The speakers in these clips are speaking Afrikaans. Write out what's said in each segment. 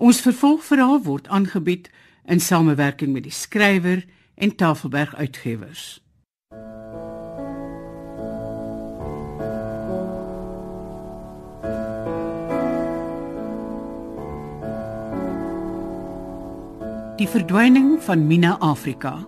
Ons vervolgverhaal word aangebied in samewerking met die skrywer en Tafelberg Uitgewers. Die verdwyning van Mina Afrika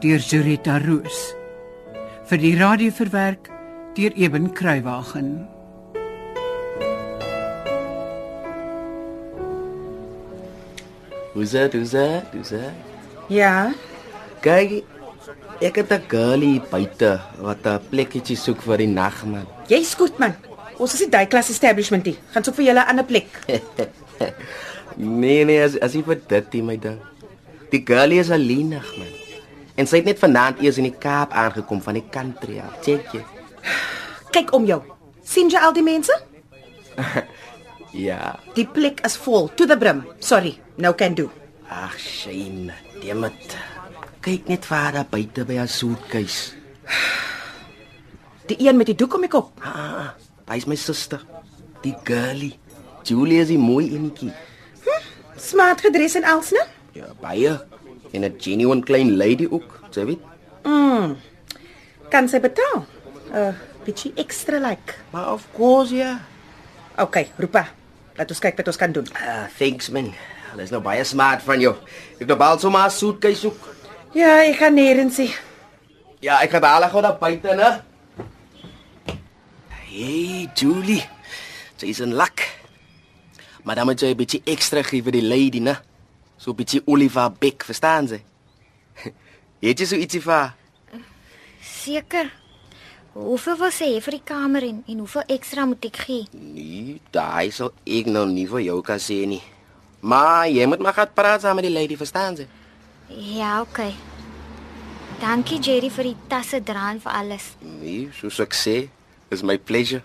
deur Zurita Roos vir die radio verwerk deur Eben Kruiwagen. Hoe's dit? Hoe's dit? Hoe's dit? Ja, Kyk, ek het 'n girlie buite wat 'n plekkie soek vir die nag man. jy's goed man. Ons is die Duyklas establishment hier. Gaan soek vir julle 'n ander plek. Nee nee, as as jy vir dit die my ding. Die girlie is alleenig man. En sy het net vanaand eers in die Kaap aangekom van die country af. Check jy? Kyk om jou. sien jy al die mense? Ja. Die plek is vol to the brim. Sorry, no can do. Ag, shame. Demet. Kyk net waar daar buite by haar suitcase. Die een met die doek om die kop. Ah, hy's my suster. Die girlie. Julie is die mooi enetjie. Smart gedres en als, né? Ja, baie. En 'n genuine klein lady ook, jy weet. Kan sy betaal? Uh, bietjie extra like. Maar of course ja. Okay, roep haar. Laat ons kyk wat ons kan doen. Ah, thanks man. Dis nou baie smart van jou. Ek nou bal sommer 'n suitcase soek. Ja, ek gaan nêrens sien. Ja, ek gaan dadelik gou daar buite, né? Hey, Julie. Sy's in lak. Maar dan moet jy 'n bietjie ekstra gee vir die lady, né? So 'n bietjie Oliver Beck, verstaan jy? Het jy so ietsie vir? Seker. Hoeveel wil sy hê vir die kamer en en hoeveel ekstra moet ek gee? Nee, daai sal ek nou nie vir jou kan sê nie. Maar jy moet maar gaan praat saam met die lady, verstaan jy? Ja, okay. Dankie Jerry vir die tasse dra en vir alles. Nee, soos ek sê, is my pleasure.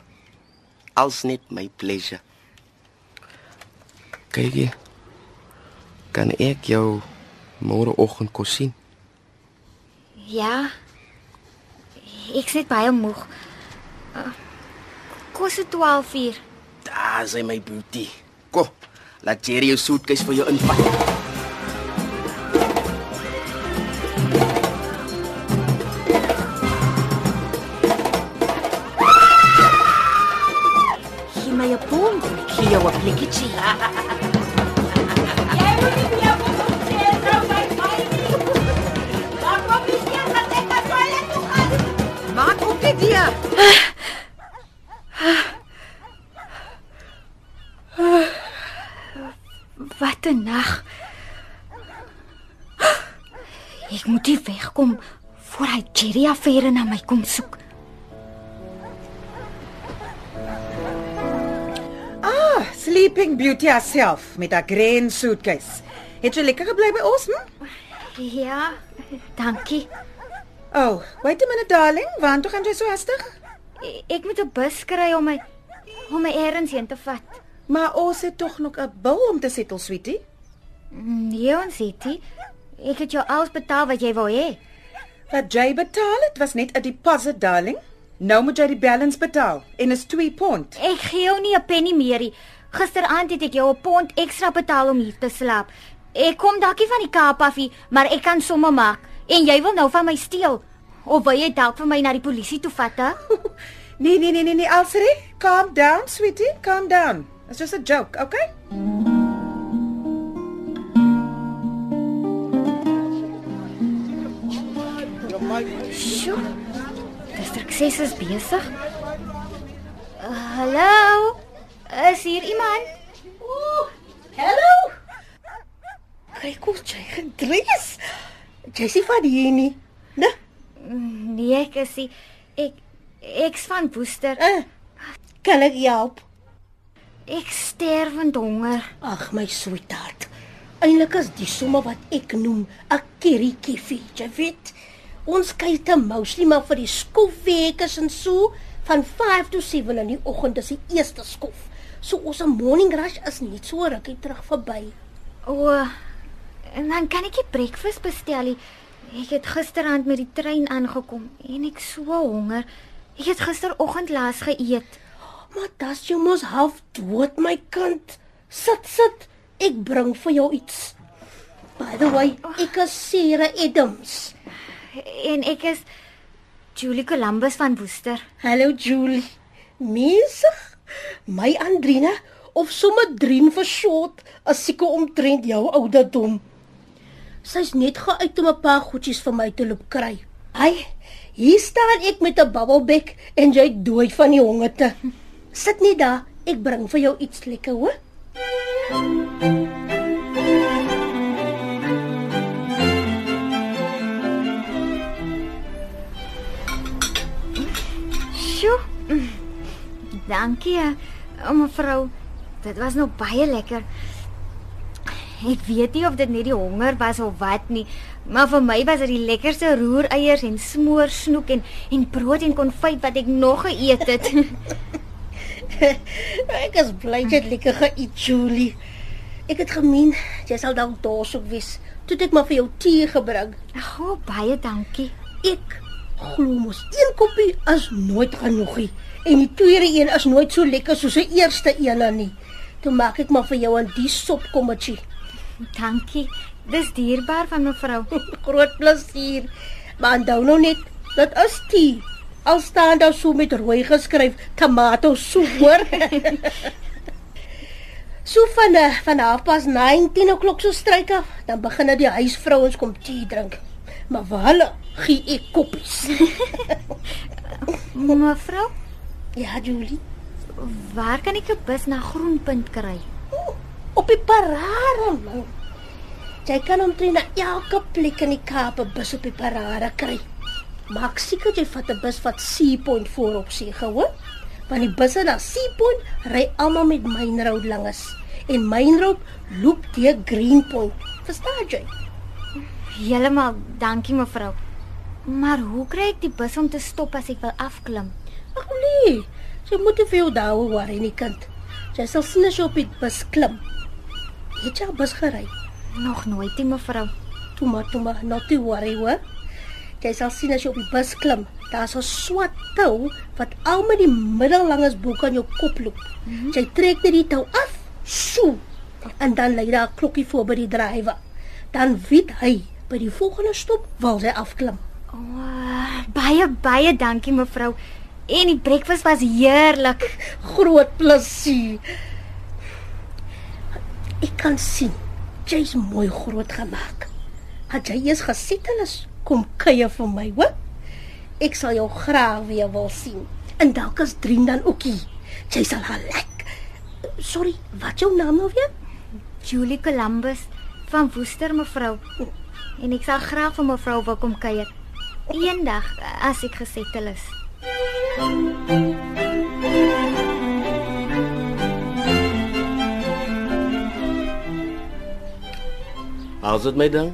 Als net my pleasure. Kyk jy. Kan ek jou môreoggend kos sien? Ja. Ek's net baie moeg. Uh, kos dit 12 uur. Daar is my boetie. Kom, laat Jerry jou suitcase vir jou invat. Gee my 'n. Ek gee jou 'n plekkie. Wat 'n nag. Ek moet hier wegkom voor hy Jerry affære na my kom soek. Ah, Sleeping Beauty herself met haar green suitcase. Het jy lekker gebly by ons, hm? Ja, dankie. Oh, wait a minute darling, waar toe gaan jy so hastig? E- Ek moet 'n bus kry om my om my errands heen te vat. Maar ons het tog nog 'n bil om te settle, sweetie. Nee, ons het nie. Ek het jou alles betaal wat jy wou hê. Wat jy betaal het was net 'n deposit, darling. Nou moet jy die balance betaal en is 2 pond. Ek gee jou nie 'n penny meer nie. Gisteraand het ek jou 'n pond ekstra betaal om hier te slaap. Ek kom dalk nie van die Kaap af maar ek kan somme maak. En jy wil nou van my steel. Of wil jy dalk vir my na die polisie toe vat? Nee, nee, nee, nee, nee, Alsri. Calm down, sweetie. Calm down. It's just a joke, okay? Sjoe. District 6 is besig. Uh, hallo? Is hier iemand? Ooh, hello. Kyk hoe jy gedrees. Jessie van hier nie. Né? Nee, ek is nie. Ek ek's van Woester. Uh, kan ek help? Ek sterwend honger. Ag my sweetheart. Eindelik is die somme wat ek noem 'n kerrietjie, jy weet. Ons kyk te mostly maar vir die skoolweekes en so van 5 tot 7 in die oggend is die eerste skof. So ons morning rush is net so rukkie terug verby. O, en dan kan ek 'n breakfast bestel. nie. Ek het gisterand met die trein aangekom en ek so honger. Ek het gisteroggend laas geëet. Maar das jy mos half dood my kind. Sit sit. Ek bring vir jou iets. By the way, ek is Sarah Adams. En ek is Julie Columbus van Woester. Hallo Julie. Mense, my Andrina of sommer Drien vir short, as seker omtrent jou ouderdom. Sy's net geuit om 'n paar goedjies vir my te loop kry. Ai, hier staan ek met 'n bubblebek en jy dood van die hongerte. Sit net daar, ek bring vir jou iets lekker, hoor. Sjoe. Dankie, eh, mevrou. Dit was nog baie lekker. Ek weet nie of dit net die honger was of wat nie, maar vir my was dit die lekkerste roereiers en smoor snoek en en brood en konfyt wat ek nog geëet het. Ek is bly jy het lekker geëet, Julie. Ek het gemeen jy sal dalk dors ook wees. Toe ek maar vir jou tee gebring. Ag, oh, baie dankie. Ek glo mos een koppie is nooit genoeg nie. En die tweede een is nooit so lekker soos die eerste een nie. Toe maak ek maar vir jou 'n die sopkommetjie. Dankie. Dis dierbaar van mevrou. Groot plesier. Maar onthou nou net, dit is tee. Al staan daar so met rooi geskryf tomato soep hoor. so van eh, van halfpas 19 o'clock so stryk af, dan begin dit die huisvrouens kom tee drink. Maar vir hulle gee ek koppies. Mevrou, ja, Julie. waar kan ek 'n bus na Groenpunt kry? Op die parade man. Jy kan omtrent na elke plek in die Kaap 'n bus op die parade kry. Maak seker jy vat 'n bus wat Sea Point voorop sê, gehoor? Want die busse na Sea Point ry almal met Main Road langs en Main Road loop deur Greenpoint. Verstaan jy? Helemaal, dankie mevrou. Maar hoe kry ek die bus om te stop as ek wil afklim? Ag nee, jy moet nie vir jou daaroor worry nie, kind. Jy sal sien as jy op die bus klim. Het jy al bus gery? Nog nooit nie mevrou. Toe maar, toe maar, not to worry hoor. Jy sal sien as jy op die bus klim, daar's 'n swart tou wat al met die middellanges boek aan jou kop loop. Mm -hmm. Jy trek net die tou af, so. En dan lê daar 'n klokkie voor by die drywer. Dan weet hy by die volgende stop wil hy afklim. O, oh, baie baie dankie mevrou. En die breakfast was heerlik. Groot plesier. Ek kan sien jy's mooi groot gemaak. Het jy eers gesettel is, kom kuier vir my, hoor? Ek sal jou graag weer wil sien. En dalk as Drien dan ookie. Jy sal haar lek. Sorry, wat jou naam nou weer? Julie Columbus van Woester mevrou. En ek sal graag vir mevrou wil kom kuier. Eendag as ek gesettel is. How's dit my ding?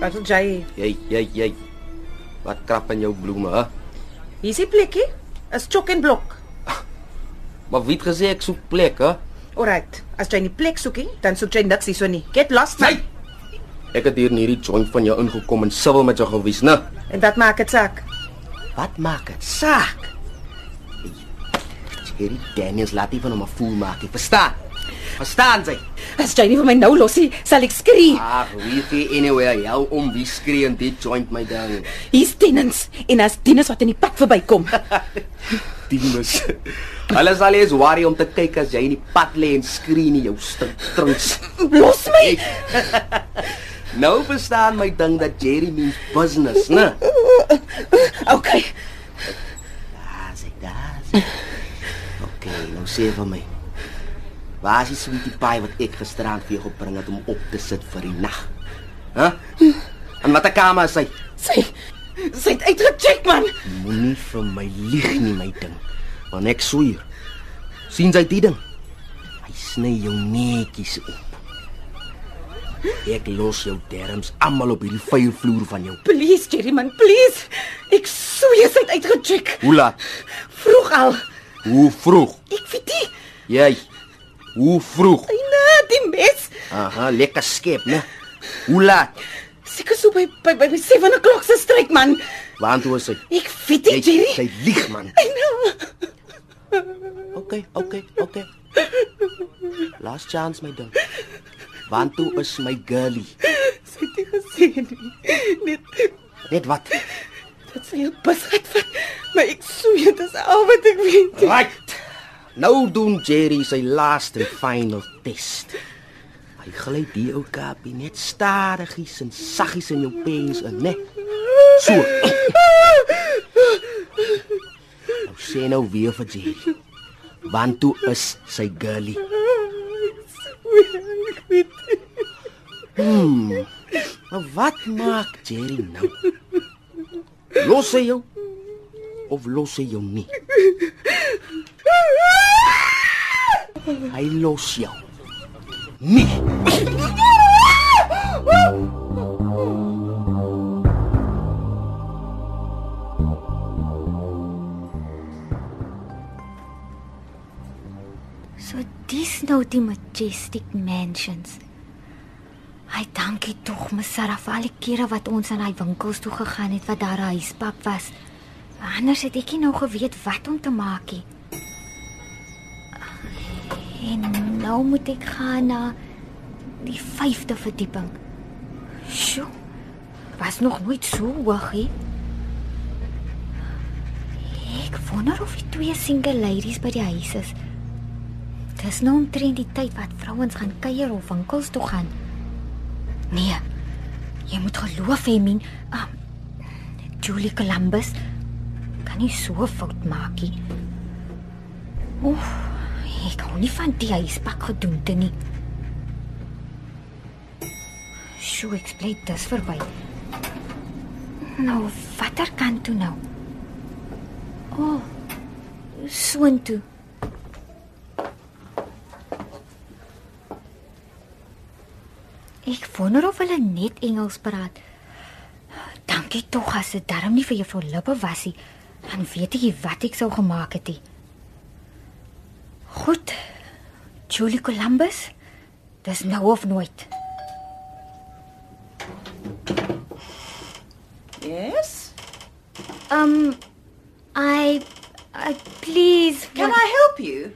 Wat wil jy? Jy jy jy. Wat krap in jou bloeme, hè? Hier is die plekkie. Is chok en blok. Maar wie het gesê ek soek plek, hè? Alright. As jy nie plek soek nie, dan soek jy niks hierso nie. Get lost. Sy. Ek het hier in hierdie joint van jou ingekom en sibbel met jou gewys, né? En wat maak dit saak? Wat maak dit? Saak. Hierdie Daniels laat nie van hom 'n fool maak nie. Verstaan? Verstaan jy? As jy nie vir my nou losie, sal ek skree. Ag, wie gee anywhere jou om wie skree in dit joint my ding. Hier's tenants en as tenants wat in die pad verbykom. Dimus. Hulle sal eens worry om te kyk as jy in die pad lê en skree nie jou stink trunks. Los my. Nou verstaan my ding dat Jerry means business, né? Okay. Daar's ek, daar's ek. Okay, nou sê vir my. Waar is die sweetie pie wat ek gisterand vir jou gebring het om op te sit vir die nag? Hæ? En wat 'n kamer is hy? Sy sy het uitgecheck man. Moenie vir my lieg nie, my ding. Want ek sweer. sien jy die ding? Hy sny jou netjies op. Ek los jou derms almal op hierdie vuilvloer van jou. Please Jerry man, please. Ek sweer sy het uitgecheck. Hoe laat? Vroeg al. Hoe vroeg? Ek weet nie. Jy. Hoe vroeg? Nee, die mes. Aha, lekker skep, né? Hoe laat? Seker so by by, by 7 o'clock se stryk man. Waar toe is hy? Ek weet nie Jerry. Jy lieg man. Ai nou. Okay, okay, okay. Last chance my ding. Want toe is my girlie. Sy het nie gesê nie. Net Net wat? dat sy 'n bus uitvat. Maar ek sou dit is al wat ek weet. Right. Nou doen Jerry sy laaste en final test. Hy gly die ou kapie net stadigies en saggies in jou pens in, né? So. Nou sê nou weer vir Jerry. Want toe is sy girlie. Hmm. Maar wat maak Jerry nou? Los hy jou of los hy jou nie? Hy los jou. Nee. So dis nou die majestic mansions. Hy dankie tog my Sarah vir al die kere wat ons aan hy winkels toe gegaan het wat daar 'n huispak was. Anders het ek nie nou geweet wat om te maak nie. En nou moet ek gaan na die 5de verdieping. Sjoe. Was nog nooit so hoog nie. Ek wonder of die twee single ladies by die huis is. Dis nou omtrent die tyd wat vrouens gaan kuier of winkels toe gaan. Nee. Jy moet geloof hê, min. Ah, Julie Columbus kan nie so fout maak nie. Oef, ek hou nie van die huispak gedoente nie. Sjoe, ek bly dis verby. Nou, watter kant toe nou? O, oh, soontoe. Ek wonder of hulle net Engels praat. Dankie tog as dit darm nie vir juffrou Lippe was nie. Dan weet nie wat ek sou gemaak het nie. Goed. Julie Columbus. Dis nou of nooit. Yes. Um I I please Can what- I help you?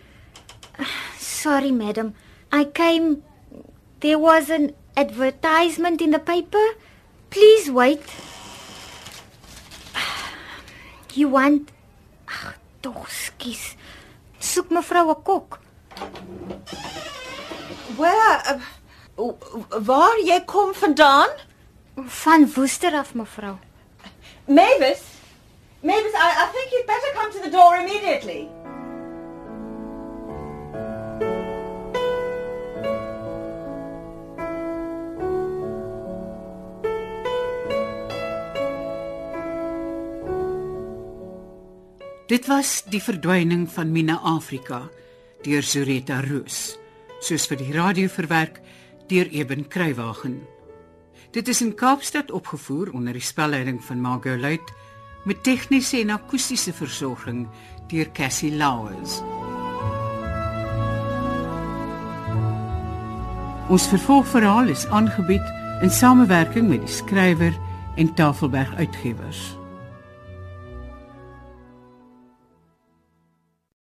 Sorry, madam. I came. There was an advertisement in the paper. Please wait. You want. Ag, tog skies. Soek mevrou 'n kok. Where uh, waar jy kom vandaan? Van Woester af, mevrou. Mavis. Mavis, I, I think you'd better come to the door immediately. Dit was die verdwyning van Mina Afrika deur Zureta Roos, soos vir die radio verwerk deur Eben Kruiwagen. Dit is in Kaapstad opgevoer onder die spelleiding van Margot Luit met tegniese en akoestiese versorging deur Cassie Lauers. Ons vervolgverhaal is aangebied in samewerking met die skrywer en Tafelberg Uitgewers.